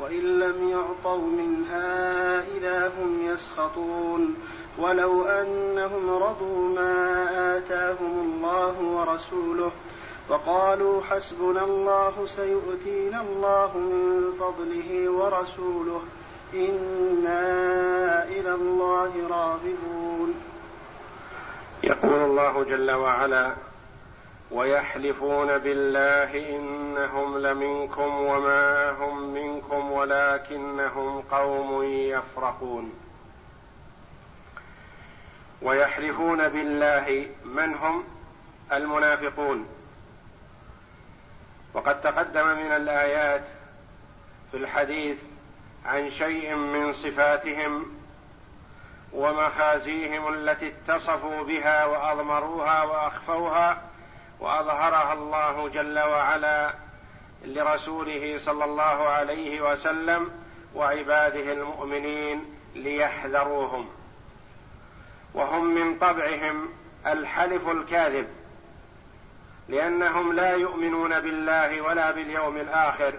وإن لم يعطوا منها إذا هم يسخطون. ولو أنهم رضوا ما آتاهم الله ورسوله وقالوا حسبنا الله سيؤتينا الله من فضله ورسوله إنا إلى الله راغبون. يقول الله جل وعلا ويحلفون بالله إنهم لمنكم وما هم منكم ولكنهم قوم يفرحون. ويحلفون بالله من هم؟ المنافقون. وقد تقدم من الآيات في الحديث عن شيء من صفاتهم ومخازيهم التي اتصفوا بها وأضمروها وأخفوها وأظهرها الله جل وعلا لرسوله صلى الله عليه وسلم وعباده المؤمنين ليحذروهم. وهم من طبعهم الحلف الكاذب لأنهم لا يؤمنون بالله ولا باليوم الآخر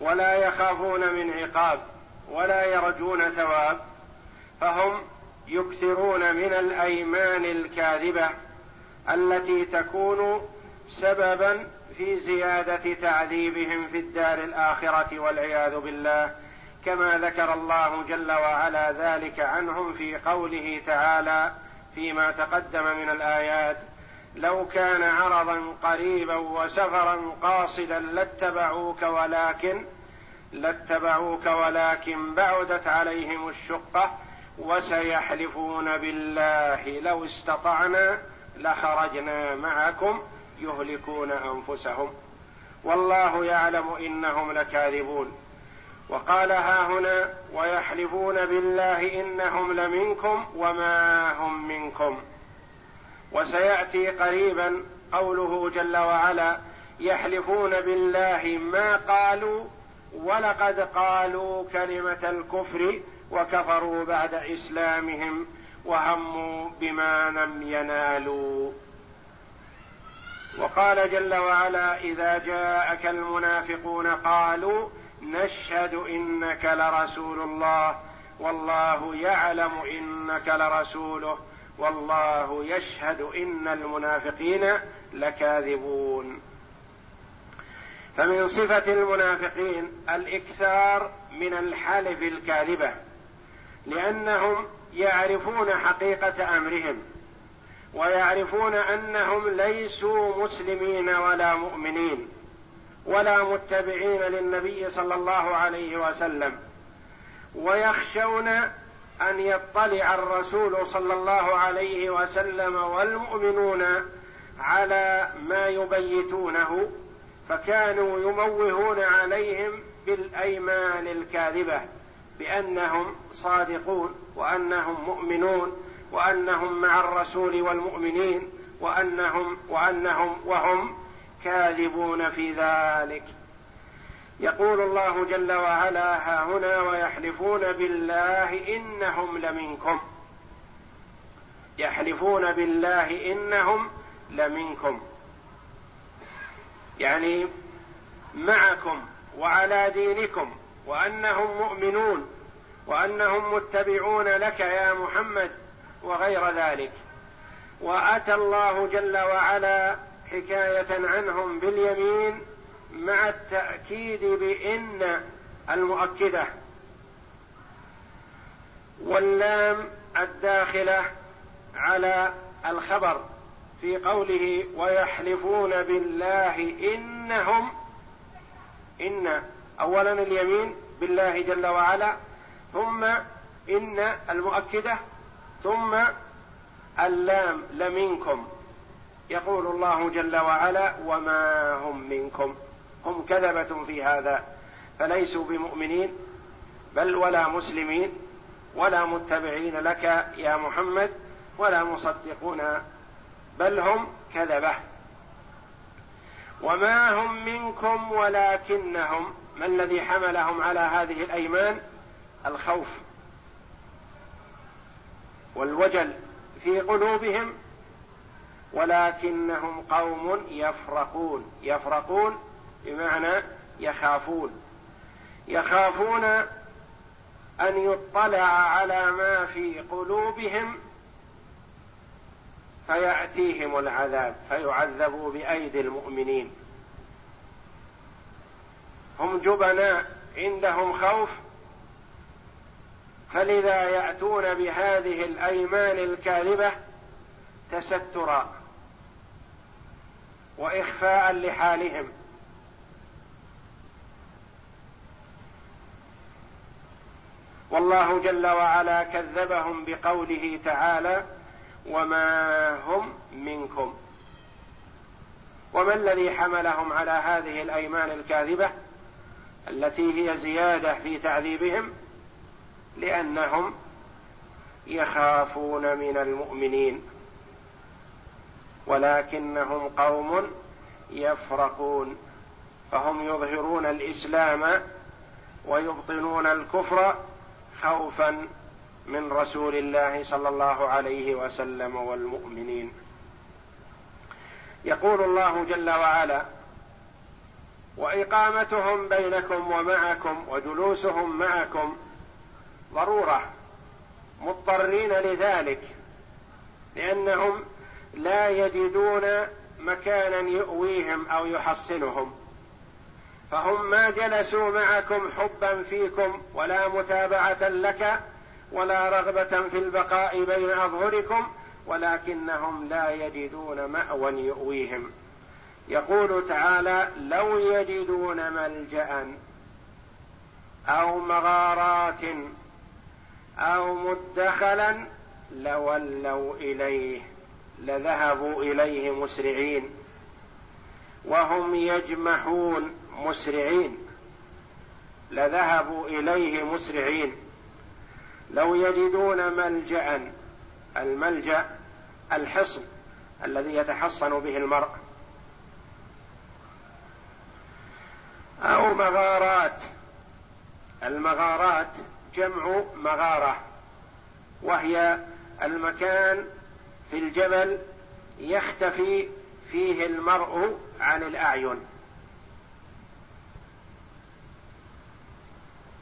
ولا يخافون من عقاب ولا يرجون ثواب فهم يكثرون من الأيمان الكاذبة. التي تكون سببا في زيادة تعذيبهم في الدار الآخرة والعياذ بالله. كما ذكر الله جل وعلا ذلك عنهم في قوله تعالى فيما تقدم من الآيات لو كان عرضا قريبا وسفرا قاصدا لاتبعوك ولكن لاتبعوك ولكن بعدت عليهم الشقة وسيحلفون بالله لو استطعنا لخرجنا معكم يهلكون أنفسهم. والله يعلم إنهم لكاذبون. وقال ها هنا ويحلفون بالله إنهم لمنكم وما هم منكم. وسيأتي قريبا قوله جل وعلا يحلفون بالله ما قالوا ولقد قالوا كلمة الكفر وكفروا بعد إسلامهم. وهموا بما لم ينالوا. وقال جل وعلا إذا جاءك المنافقون قالوا نشهد إنك لرسول الله والله يعلم إنك لرسوله والله يشهد إن المنافقين لكاذبون. فمن صفة المنافقين الإكثار من الحلف الكاذبة لأنهم يعرفون حقيقة أمرهم ويعرفون أنهم ليسوا مسلمين ولا مؤمنين ولا متبعين للنبي صلى الله عليه وسلم ويخشون أن يطلع الرسول صلى الله عليه وسلم والمؤمنون على ما يبيتونه فكانوا يموهون عليهم بالأيمان الكاذبة بأنهم صادقون. وأنهم مؤمنون وأنهم مع الرسول والمؤمنين وأنهم وأنهم وهم كاذبون في ذلك. يقول الله جل وعلا ها هنا ويحلفون بالله إنهم لمنكم. يحلفون بالله إنهم لمنكم. يعني معكم وعلى دينكم وأنهم مؤمنون. وأنهم متبعون لك يا محمد وغير ذلك. وأتى الله جل وعلا حكاية عنهم باليمين مع التأكيد بإن المؤكدة واللام الداخلة على الخبر في قوله ويحلفون بالله إنهم إن اولا اليمين بالله جل وعلا ثم إن المؤكدة ثم اللام لمنكم. يقول الله جل وعلا وما هم منكم. هم كذبة في هذا. فليسوا بمؤمنين بل ولا مسلمين ولا متبعين لك يا محمد ولا مصدقون بل هم كذبة. وما هم منكم ولكنهم ما الذي حملهم على هذه الأيمان؟ الخوف والوجل في قلوبهم ولكنهم قوم يفرقون يفرقون بمعنى يخافون. يخافون أن يطلع على ما في قلوبهم فيأتيهم العذاب فيعذبوا بأيدي المؤمنين. هم جبناء عندهم خوف فلذا يأتون بهذه الأيمان الكاذبة تسترا وإخفاء لحالهم. والله جل وعلا كذبهم بقوله تعالى وما هم منكم. وما الذي حملهم على هذه الأيمان الكاذبة التي هي زيادة في تعذيبهم؟ لأنهم يخافون من المؤمنين ولكنهم قوم يفرقون فهم يظهرون الإسلام ويبطنون الكفر خوفا من رسول الله صلى الله عليه وسلم والمؤمنين. يقول الله جل وعلا وإقامتهم بينكم ومعكم وجلوسهم معكم ضرورة مضطرين لذلك لأنهم لا يجدون مكانا يؤويهم أو يحصنهم. فهم ما جلسوا معكم حبا فيكم ولا متابعة لك ولا رغبة في البقاء بين أظهركم ولكنهم لا يجدون مأوى يؤويهم. يقول تعالى لو يجدون ملجأ أو مغارات أو مدخلا لولوا إليه لذهبوا إليه مسرعين. وهم يجمحون مسرعين لذهبوا إليه مسرعين. لو يجدون ملجأ الملجأ الحصن الذي يتحصن به المرء. أو مغارات المغارات جمع مغارة وهي المكان في الجبل يختفي فيه المرء عن الأعين.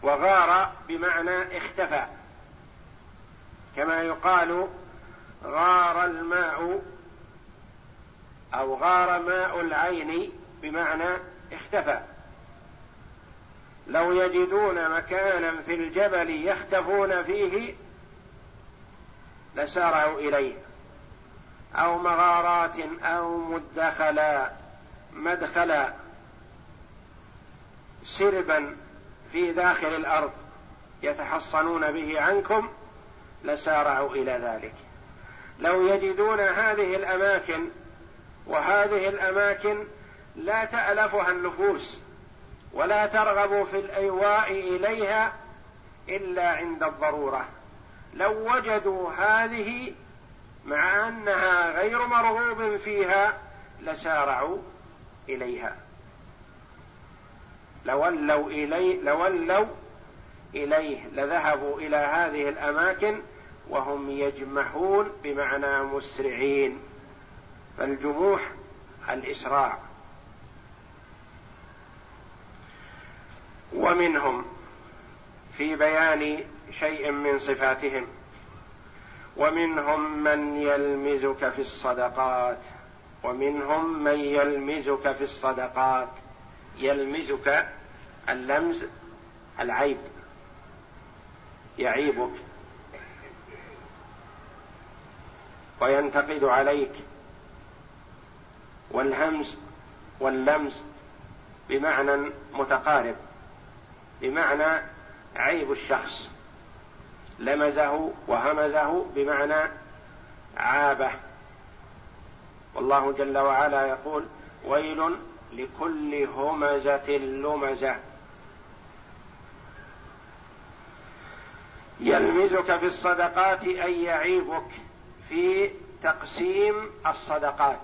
وغار بمعنى اختفى كما يقال غار الماء أو غار ماء العين بمعنى اختفى. لو يجدون مكانا في الجبل يختفون فيه لسارعوا إليه. أو مغارات أو مدخلا مدخلا سربا في داخل الأرض يتحصنون به عنكم لسارعوا إلى ذلك. لو يجدون هذه الأماكن وهذه الأماكن لا تألفها النفوس ولا ترغب في الإيواء إليها إلا عند الضرورة. لو وجدوا هذه مع أنها غير مرغوب فيها لسارعوا إليها. لولوا إليه لولوا إليه لذهبوا إلى هذه الأماكن وهم يجمحون بمعنى مسرعين. فالجموح الإسراع. ومنهم في بيان شيء من صفاتهم. ومنهم من يلمزك في الصدقات. ومنهم من يلمزك في الصدقات. يلمزك اللمز العيب. يعيبك. وينتقد عليك. والهمز واللمز بمعنى متقارب. بمعنى عيب الشخص. لمزه وهمزه بمعنى عابه. والله جل وعلا يقول ويل لكل همزة لمزة. يلمزك في الصدقات أي يعيبك في تقسيم الصدقات.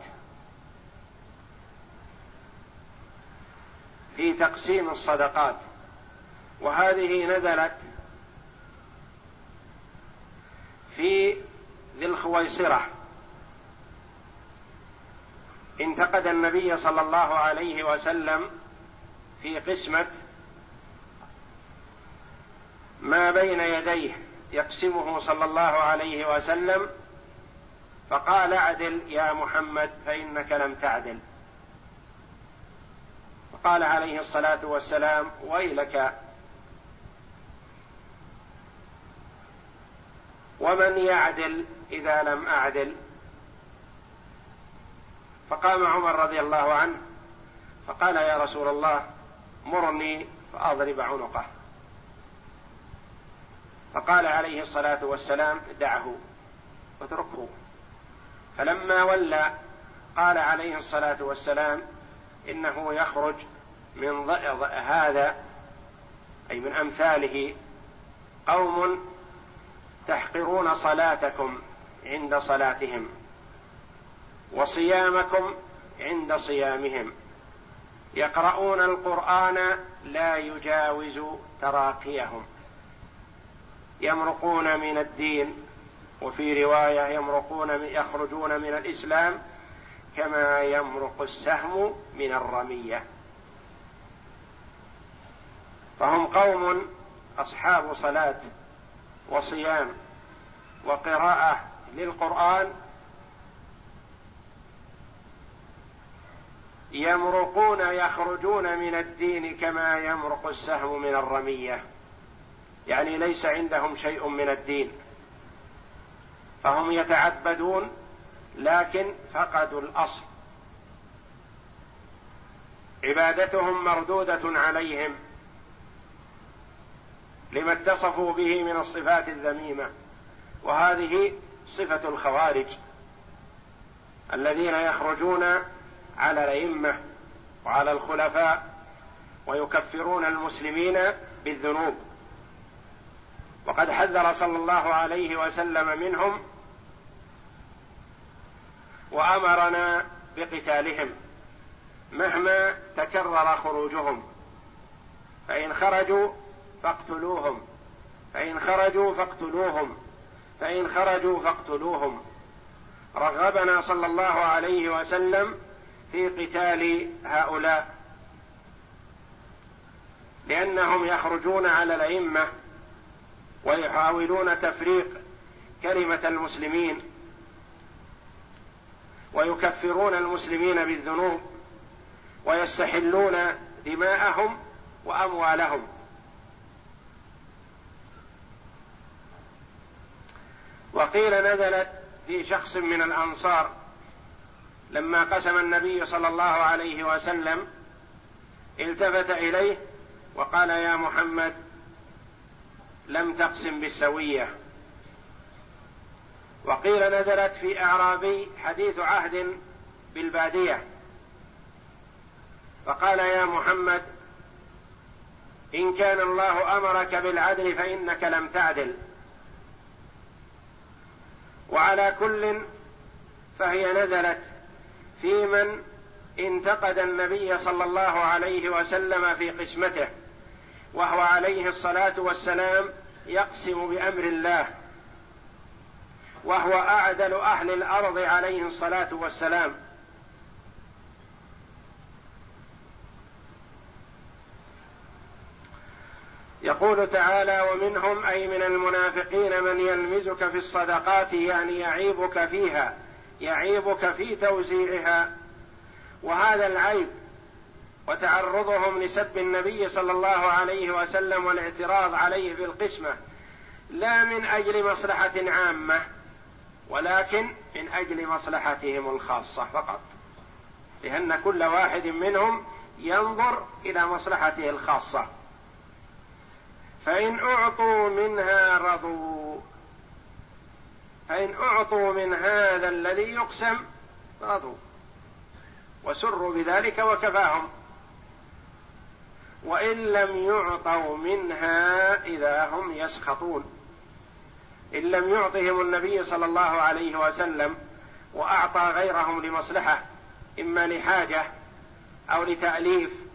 في تقسيم الصدقات. وهذه نزلت في ذي الخويصرة. انتقد النبي صلى الله عليه وسلم في قسمة ما بين يديه يقسمه صلى الله عليه وسلم فقال اعدل يا محمد فإنك لم تعدل. فقال عليه الصلاة والسلام ويلك ومن يعدل إذا لم أعدل. فقام عمر رضي الله عنه فقال يا رسول الله مرني فأضرب عنقه. فقال عليه الصلاة والسلام دعه واتركه. فلما ولى قال عليه الصلاة والسلام إنه يخرج من هذا أي من أمثاله قوم تحقرون صلاتكم عند صلاتهم وصيامكم عند صيامهم. يقرؤون القرآن لا يجاوز تراقيهم. يمرقون من الدين وفي رواية يمرقون يخرجون من الإسلام كما يمرق السهم من الرمية. فهم قوم أصحاب صلاة. وصيام وقراءة للقرآن يمرقون يخرجون من الدين كما يمرق السهم من الرمية. يعني ليس عندهم شيء من الدين. فهم يتعبدون لكن فقدوا الأصل. عبادتهم مردودة عليهم. لما اتصفوا به من الصفات الذميمة وهذه صفة الخوارج الذين يخرجون على الأئمة وعلى الخلفاء ويكفرون المسلمين بالذنوب. وقد حذر صلى الله عليه وسلم منهم وأمرنا بقتالهم مهما تكرر خروجهم. فإن خرجوا فاقتلوهم. فإن خرجوا فاقتلوهم. فإن خرجوا فاقتلوهم. رغبنا صلى الله عليه وسلم في قتال هؤلاء. لأنهم يخرجون على الأئمة ويحاولون تفريق كلمة المسلمين ويكفرون المسلمين بالذنوب ويستحلون دماءهم وأموالهم. وقيل نزلت في شخص من الأنصار لما قسم النبي صلى الله عليه وسلم التفت إليه وقال يا محمد لم تقسم بالسوية. وقيل نزلت في إعرابي حديث عهد بالبادية. فقال يا محمد إن كان الله أمرك بالعدل فإنك لم تعدل. وعلى كل فهي نزلت في من انتقد النبي صلى الله عليه وسلم في قسمته وهو عليه الصلاة والسلام يقسم بأمر الله وهو أعدل أهل الأرض عليه الصلاة والسلام. يقول تعالى ومنهم أي من المنافقين من يلمزك في الصدقات يعني يعيبك فيها يعيبك في توزيعها. وهذا العيب وتعرضهم لسب النبي صلى الله عليه وسلم والاعتراض عليه في القسمة لا من أجل مصلحة عامة ولكن من أجل مصلحتهم الخاصة فقط. لأن كل واحد منهم ينظر إلى مصلحته الخاصة. فإن أعطوا منها رضوا. فإن أعطوا من هذا الذي يقسم رضوا. وسروا بذلك وكفاهم. وإن لم يعطوا منها إذا هم يسخطون. إن لم يعطهم النبي صلى الله عليه وسلم وأعطى غيرهم لمصلحة إما لحاجة أو لتأليف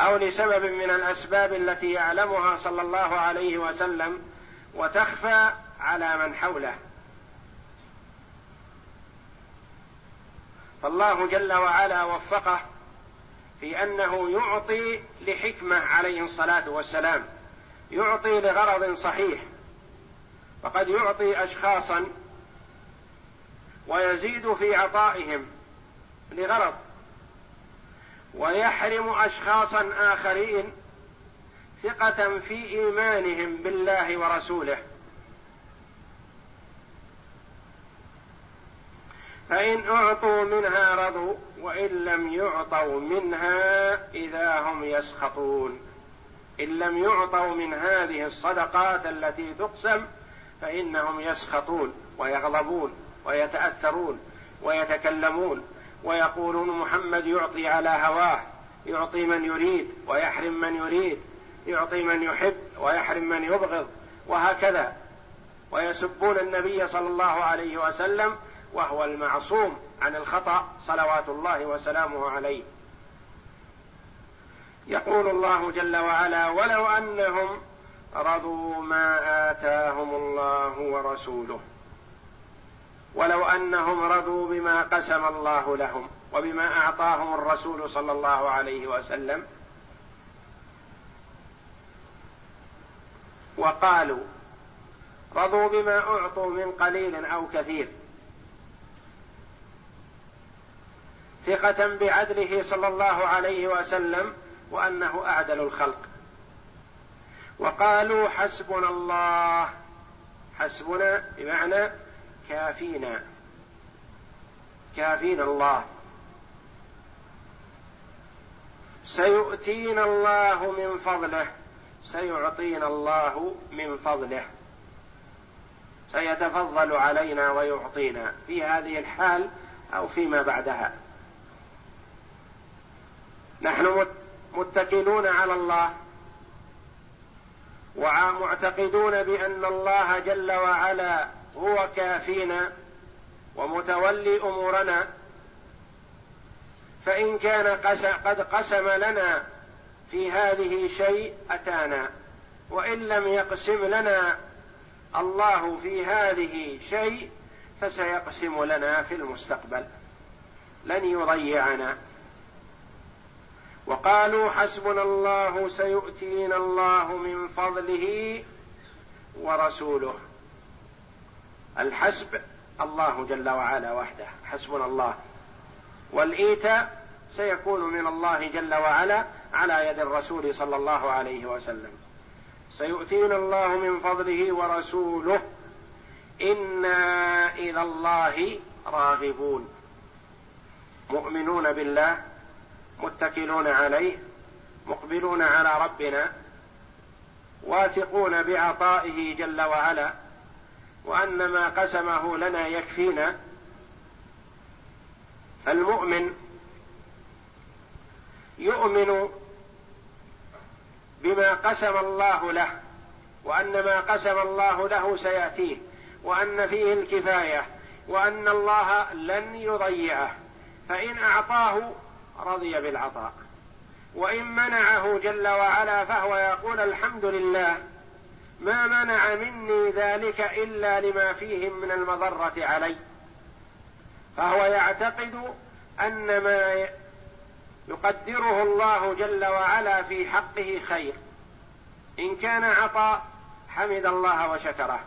أو لسبب من الأسباب التي يعلمها صلى الله عليه وسلم وتخفى على من حوله. فالله جل وعلا وفقه في أنه يعطي لحكمة عليه الصلاة والسلام يعطي لغرض صحيح فقد يعطي اشخاصا ويزيد في عطائهم لغرض ويحرم اشخاصا آخرين ثقة في إيمانهم بالله ورسوله. فإن أعطوا منها رضوا وإن لم يعطوا منها إذا هم يسخطون. إن لم يعطوا من هذه الصدقات التي تقسم فإنهم يسخطون ويغضبون ويتأثرون ويتكلمون ويقولون محمد يعطي على هواه يعطي من يريد ويحرم من يريد يعطي من يحب ويحرم من يبغض وهكذا. ويسبون النبي صلى الله عليه وسلم وهو المعصوم عن الخطأ صلوات الله وسلامه عليه. يقول الله جل وعلا ولو أنهم رضوا ما آتاهم الله ورسوله ولو أنهم رضوا بما قسم الله لهم وبما أعطاهم الرسول صلى الله عليه وسلم وقالوا رضوا بما أعطوا من قليل أو كثير ثقة بعدله صلى الله عليه وسلم وأنه أعدل الخلق وقالوا حسبنا الله حسبنا بمعنى كافينا. كافينا الله. سيؤتينا الله من فضله. سيعطينا الله من فضله. سيتفضل علينا ويعطينا في هذه الحال أو فيما بعدها. نحن متكلون على الله. ومعتقدون بأن الله جل وعلا هو كافينا ومتولي أمورنا. فإن كان قد قسم لنا في هذه شيء أتانا. وإن لم يقسم لنا الله في هذه شيء فسيقسم لنا في المستقبل. لن يضيعنا. وقالوا حسبنا الله سيؤتينا الله من فضله ورسوله. الحسب. الله جل وعلا وحده. حسبنا الله. والايتاء سيكون من الله جل وعلا على يد الرسول صلى الله عليه وسلم. سيؤتينا الله من فضله ورسوله. إنا إلى الله راغبون. مؤمنون بالله. متكلون عليه. مقبلون على ربنا. واثقون بعطائه جل وعلا. وأن ما قسمه لنا يكفينا فالمؤمن يؤمن بما قسم الله له وأن ما قسم الله له سيأتيه وأن فيه الكفاية وأن الله لن يضيعه. فإن أعطاه رضي بالعطاء وإن منعه جل وعلا فهو يقول الحمد لله ما منع مني ذلك إلا لما فيهم من المضرة علي. فهو يعتقد أن ما يقدره الله جل وعلا في حقه خير. إن كان عطاء حمد الله وشكره.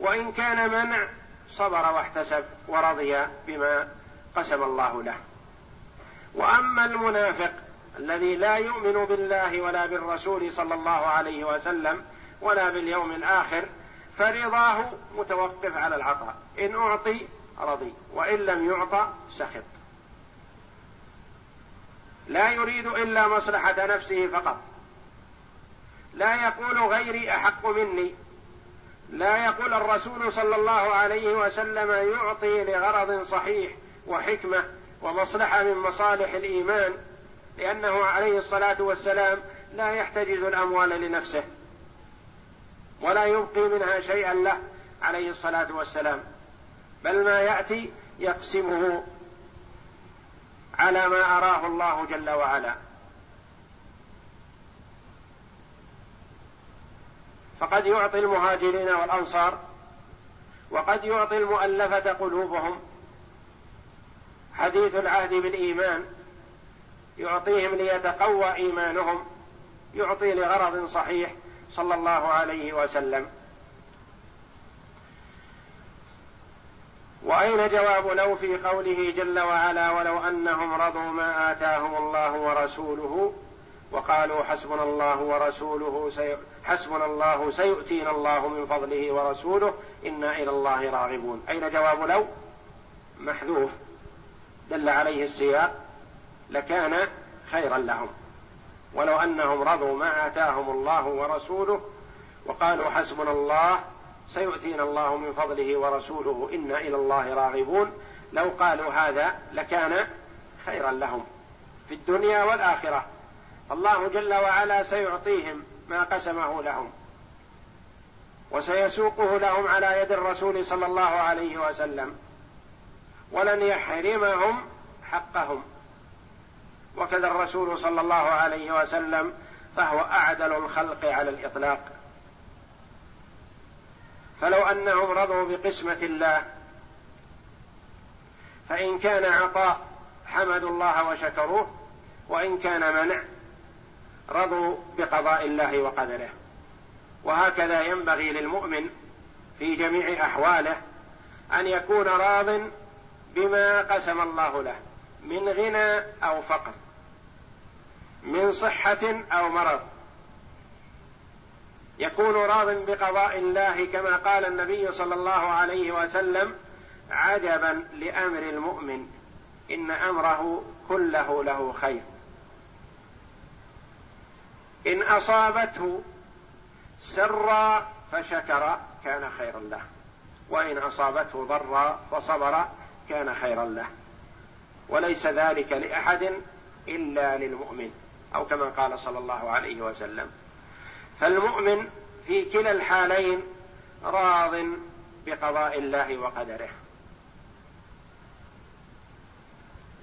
وإن كان منع صبر واحتسب ورضي بما قسم الله له. وأما المنافق الذي لا يؤمن بالله ولا بالرسول صلى الله عليه وسلم ولا باليوم الآخر فرضاه متوقف على العطاء. إن أعطي رضي وإن لم يعطى سخط. لا يريد إلا مصلحة نفسه فقط. لا يقول غيري أحق مني. لا يقول الرسول صلى الله عليه وسلم يعطي لغرض صحيح وحكمة ومصلحة من مصالح الإيمان لأنه عليه الصلاة والسلام لا يحتجز الأموال لنفسه. ولا يبقي منها شيئا له عليه الصلاة والسلام. بل ما يأتي يقسمه على ما أراه الله جل وعلا. فقد يعطي المهاجرين والأنصار وقد يعطي المؤلفة قلوبهم. حديث العهد بالإيمان يعطيهم ليتقوى إيمانهم يعطي لغرض صحيح. صلى الله عليه وسلم. وأين جواب لو في قوله جل وعلا ولو أنهم رضوا ما آتاهم الله ورسوله وقالوا حسبنا الله ورسوله سي... حسبنا الله سيؤتينا الله من فضله ورسوله إنا إلى الله راغبون. أين جواب لو؟ محذوف. دل عليه السياق. لكان خيرا لهم. ولو أنهم رضوا ما آتاهم الله ورسوله وقالوا حسبنا الله سيؤتينا الله من فضله ورسوله أنا إلى الله راغبون. لو قالوا هذا لكان خيرا لهم في الدنيا والآخرة. الله جل وعلا سيعطيهم ما قسمه لهم وسيسوقه لهم على يد الرسول صلى الله عليه وسلم. ولن يحرمهم حقهم. وكذا الرسول صلى الله عليه وسلم فهو أعدل الخلق على الإطلاق. فلو أنهم رضوا بقسمة الله فإن كان عطاء حمدوا الله وشكروه وإن كان منع رضوا بقضاء الله وقدره. وهكذا ينبغي للمؤمن في جميع أحواله أن يكون راض بما قسم الله له. من غنى أو فقر من صحة أو مرض. يكون راض بقضاء الله كما قال النبي صلى الله عليه وسلم عجبا لأمر المؤمن إن أمره كله له خير. إن أصابته سرا فشكر كان خيرا له وإن أصابته ضرا فصبر كان خيرا له. وليس ذلك لأحد إلا للمؤمن أو كما قال صلى الله عليه وسلم. فالمؤمن في كلا الحالين راض بقضاء الله وقدره.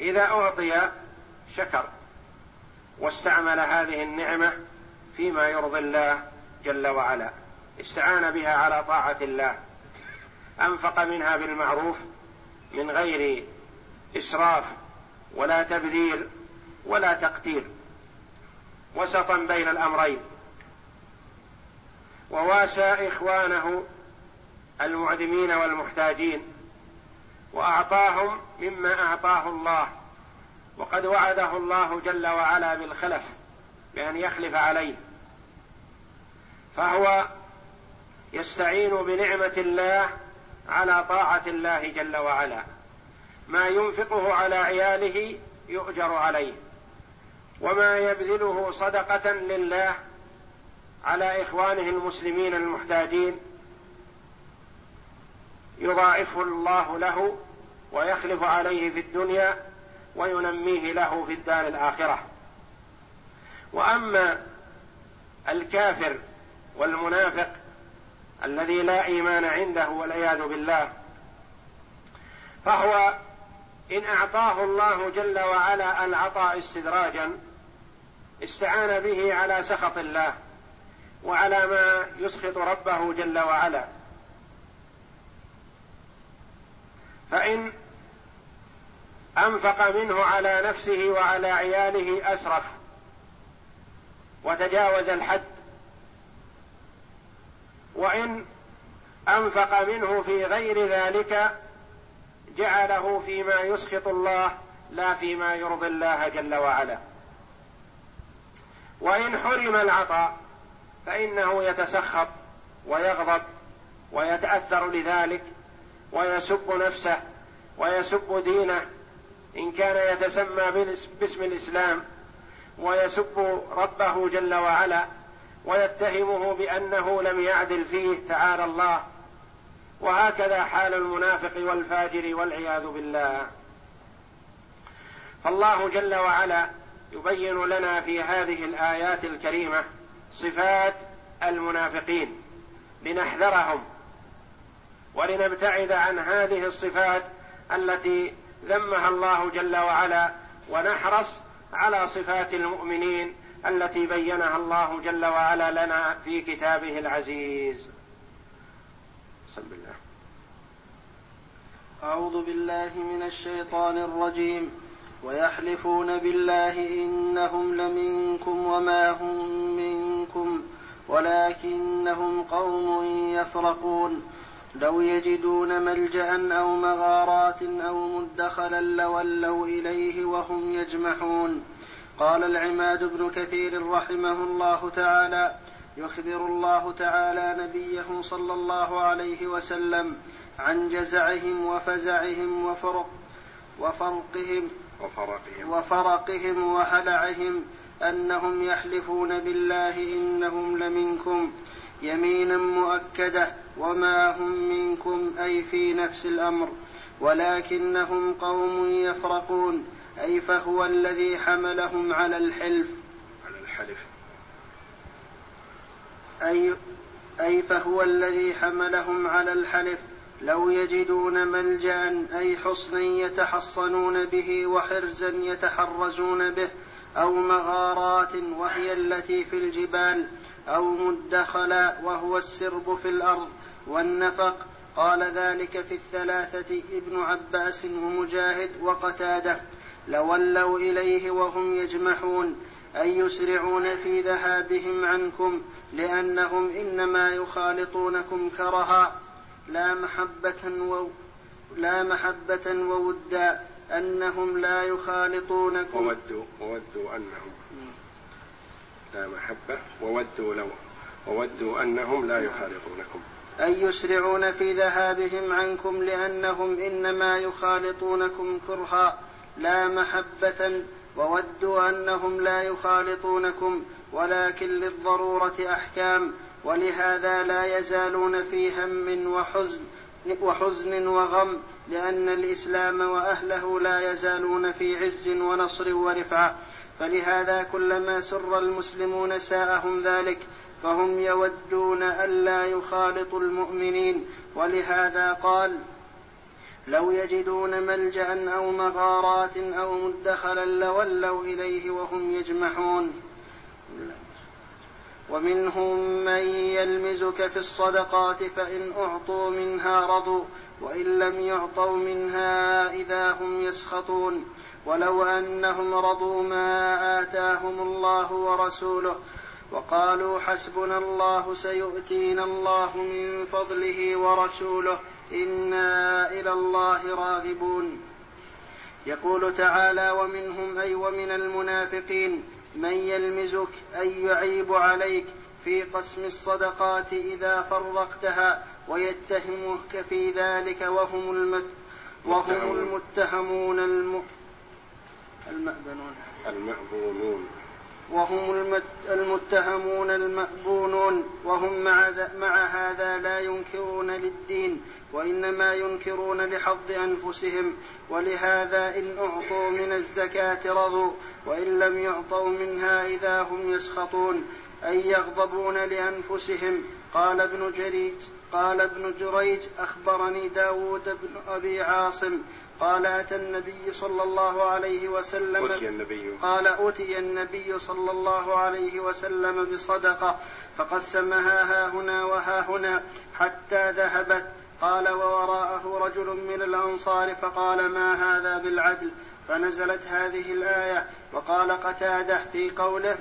إذا أعطي شكر واستعمل هذه النعمة فيما يرضي الله جل وعلا استعان بها على طاعة الله أنفق منها بالمعروف من غير إسراف ولا تبذير ولا تقتير وسطا بين الأمرين. وواسى إخوانه المعدمين والمحتاجين وأعطاهم مما أعطاه الله. وقد وعده الله جل وعلا بالخلف بأن يخلف عليه. فهو يستعين بنعمة الله على طاعة الله جل وعلا. ما ينفقه على عياله يؤجر عليه وما يبذله صدقة لله على إخوانه المسلمين المحتاجين يضاعفه الله له ويخلف عليه في الدنيا وينميه له في الدار الآخرة. وأما الكافر والمنافق الذي لا إيمان عنده والعياذ بالله فهو إن أعطاه الله جل وعلا العطاء استدراجا استعان به على سخط الله وعلى ما يسخط ربه جل وعلا. فإن أنفق منه على نفسه وعلى عياله أسرف وتجاوز الحد. وإن أنفق منه في غير ذلك جعله فيما يسخط الله لا فيما يرضي الله جل وعلا. وإن حرم العطاء فإنه يتسخط ويغضب ويتأثر لذلك ويسب نفسه ويسب دينه إن كان يتسمى باسم الإسلام ويسب ربه جل وعلا ويتهمه بأنه لم يعدل فيه تعالى الله. وهكذا حال المنافق والفاجر والعياذ بالله. فالله جل وعلا يبين لنا في هذه الآيات الكريمة صفات المنافقين. لنحذرهم ولنبتعد عن هذه الصفات التي ذمها الله جل وعلا ونحرص على صفات المؤمنين التي بينها الله جل وعلا لنا في كتابه العزيز. بسم الله أعوذ بالله من الشيطان الرجيم. ويحلفون بالله إنهم لمنكم وما هم منكم ولكنهم قوم يفرقون. لو يجدون ملجأ أو مغارات أو مدخلا لولوا إليه وهم يجمحون. قال العماد بن كثير رحمه الله تعالى يخبر الله تعالى نبيه صلى الله عليه وسلم عن جزعهم وفزعهم وفرق وفرقهم وفرقهم. وفرقهم وهلعهم أنهم يحلفون بالله إنهم لمنكم يمينا مؤكدة وما هم منكم أي في نفس الأمر ولكنهم قوم يفرقون أي فهو الذي حملهم على الحلف. على الحلف. أي أي فهو الذي حملهم على الحلف. لو يجدون ملجأ أي حصنا يتحصنون به وحرزا يتحرزون به أو مغارات وهي التي في الجبال أو مدخلا وهو السرب في الأرض والنفق. قال ذلك في الثلاثة ابن عباس ومجاهد وقتادة. لولوا إليه وهم يجمحون. أي يسرعون في ذهابهم عنكم لأنهم إنما يخالطونكم كرها لا محبة و لا محبة وودا أنهم لا يخالطونكم. وودوا وودوا أنهم. لا محبة وودوا لو وودوا أنهم لا يخالطونكم. أي يسرعون في ذهابهم عنكم لأنهم إنما يخالطونكم كرها لا محبة وودوا أنهم لا يخالطونكم. ولكن للضرورة أحكام ولهذا لا يزالون في هم وحزن وحزن وغم لأن الإسلام وأهله لا يزالون في عز ونصر ورفعة فلهذا كلما سر المسلمون ساءهم ذلك فهم يودون ألا يخالطوا المؤمنين. ولهذا قال لو يجدون ملجأ أو مغارات أو مدخلا لولوا إليه وهم يجمحون. ومنهم من يلمزك في الصدقات فإن أعطوا منها رضوا وإن لم يعطوا منها إذا هم يسخطون. ولو أنهم رضوا ما آتاهم الله ورسوله وقالوا حسبنا الله سيؤتينا الله من فضله ورسوله إنا إلى الله راغبون. يقول تعالى ومنهم أي ومن المنافقين من يلمزك أي يعيب عليك في قسم الصدقات إذا فرقتها ويتهمك في ذلك وهم المت وهم المتهمون الم المأبنون المأبونون وهم المتهمون المأبونون وهم مع, مع هذا لا ينكرون للدين وإنما ينكرون لحظ أنفسهم ولهذا إن أعطوا من الزكاة رضوا وإن لم يعطوا منها إذا هم يسخطون أي يغضبون لأنفسهم. قال ابن جريج قال ابن جريج أخبرني داود بن أبي عاصم قال أتى النبي صلى الله عليه وسلم أتي النبي. قال أتي النبي صلى الله عليه وسلم بصدقة فقسمها ها هنا وها هنا حتى ذهبت. قال ووراءه رجل من الأنصار فقال ما هذا بالعدل؟ فنزلت هذه الآية وقال قتادة في قوله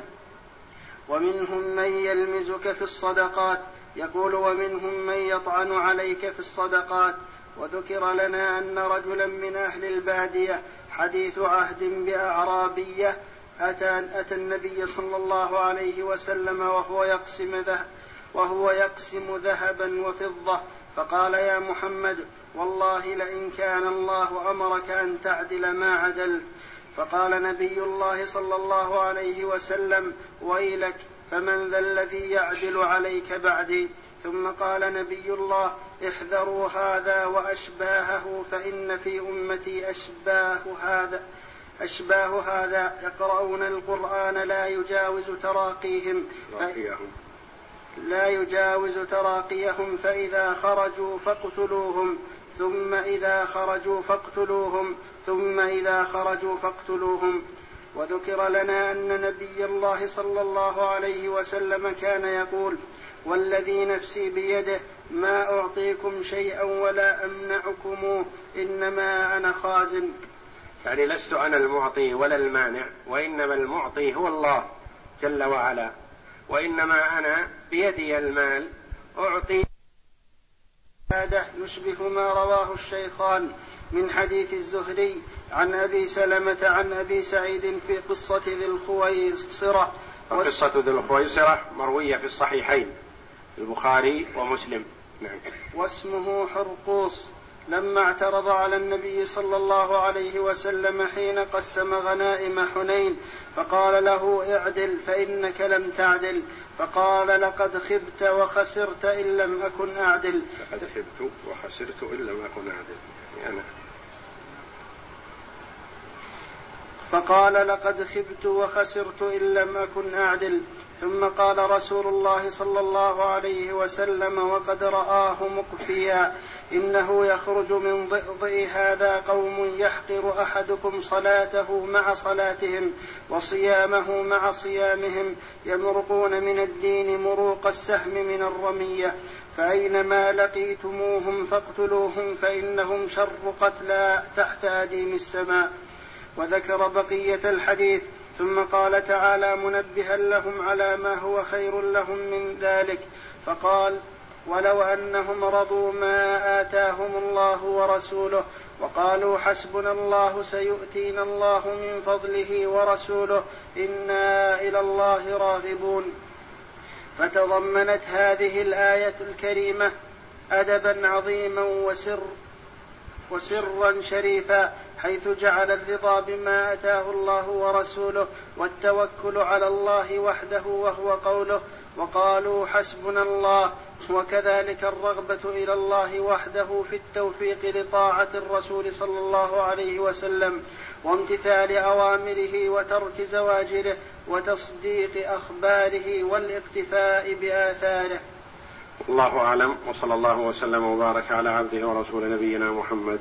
ومنهم من يلمزك في الصدقات. يقول ومنهم من يطعن عليك في الصدقات. وذكر لنا أن رجلا من أهل البادية حديث عهد بأعرابية أتى, أتى النبي صلى الله عليه وسلم وهو يقسم ذهب وهو يقسم ذهبا وفضة فقال يا محمد والله لئن كان الله أمرك أن تعدل ما عدلت. فقال نبي الله صلى الله عليه وسلم ويلك فمن ذا الذي يعدل عليك بعدي؟ ثم قال نبي الله احذروا هذا وأشباهه فإن في أمتي أشباه هذا أشباه هذا يقرؤون القرآن لا يجاوز تراقيهم. لا يجاوز تراقيهم فإذا خرجوا فاقتلوهم ثم إذا خرجوا فاقتلوهم ثم إذا خرجوا فاقتلوهم. وذكر لنا أن نبي الله صلى الله عليه وسلم كان يقول والذي نفسي بيده ما أعطيكم شيئا ولا أمنعكموه إنما أنا خازن. يعني لست أنا المعطي ولا المانع وإنما المعطي هو الله جل وعلا. وإنما أنا بيدي المال أعطي هذا يشبه ما رواه الشيخان من حديث الزهري عن أبي سلمة عن أبي سعيد في قصة ذي الخويصرة. قصة ذي الخويصرة مروية في الصحيحين. البخاري ومسلم. نعم. واسمه حرقوس لما اعترض على النبي صلى الله عليه وسلم حين قسم غنائم حنين فقال له اعدل فإنك لم تعدل فقال لقد خبت وخسرت إن لم أكن أعدل. لقد خبت وخسرت إن لم أكن أعدل. يعني فقال لقد خبت وخسرت إن لم أكن أعدل. ثم قال رسول الله صلى الله عليه وسلم وقد رآه مقفيا إنه يخرج من ضئضئ هذا قوم يحقر أحدكم صلاته مع صلاتهم وصيامه مع صيامهم يمرقون من الدين مروق السهم من الرمية فأينما لقيتموهم فاقتلوهم فإنهم شر قتلى تحت أديم السماء وذكر بقية الحديث ثم قال تعالى منبها لهم على ما هو خير لهم من ذلك. فقال ولو أنهم رضوا ما آتاهم الله ورسوله وقالوا حسبنا الله سيؤتينا الله من فضله ورسوله إنا إلى الله راغبون. فتضمنت هذه الآية الكريمة أدبا عظيما وسر وسرا شريفا حيث جعل الرضا بما أتاه الله ورسوله والتوكل على الله وحده وهو قوله وقالوا حسبنا الله وكذلك الرغبة إلى الله وحده في التوفيق لطاعة الرسول صلى الله عليه وسلم وامتثال أوامره وترك زواجره وتصديق أخباره والاقتفاء بآثاره. الله أعلم وصلى الله وسلم وبارك على عبده ورسول نبينا محمد.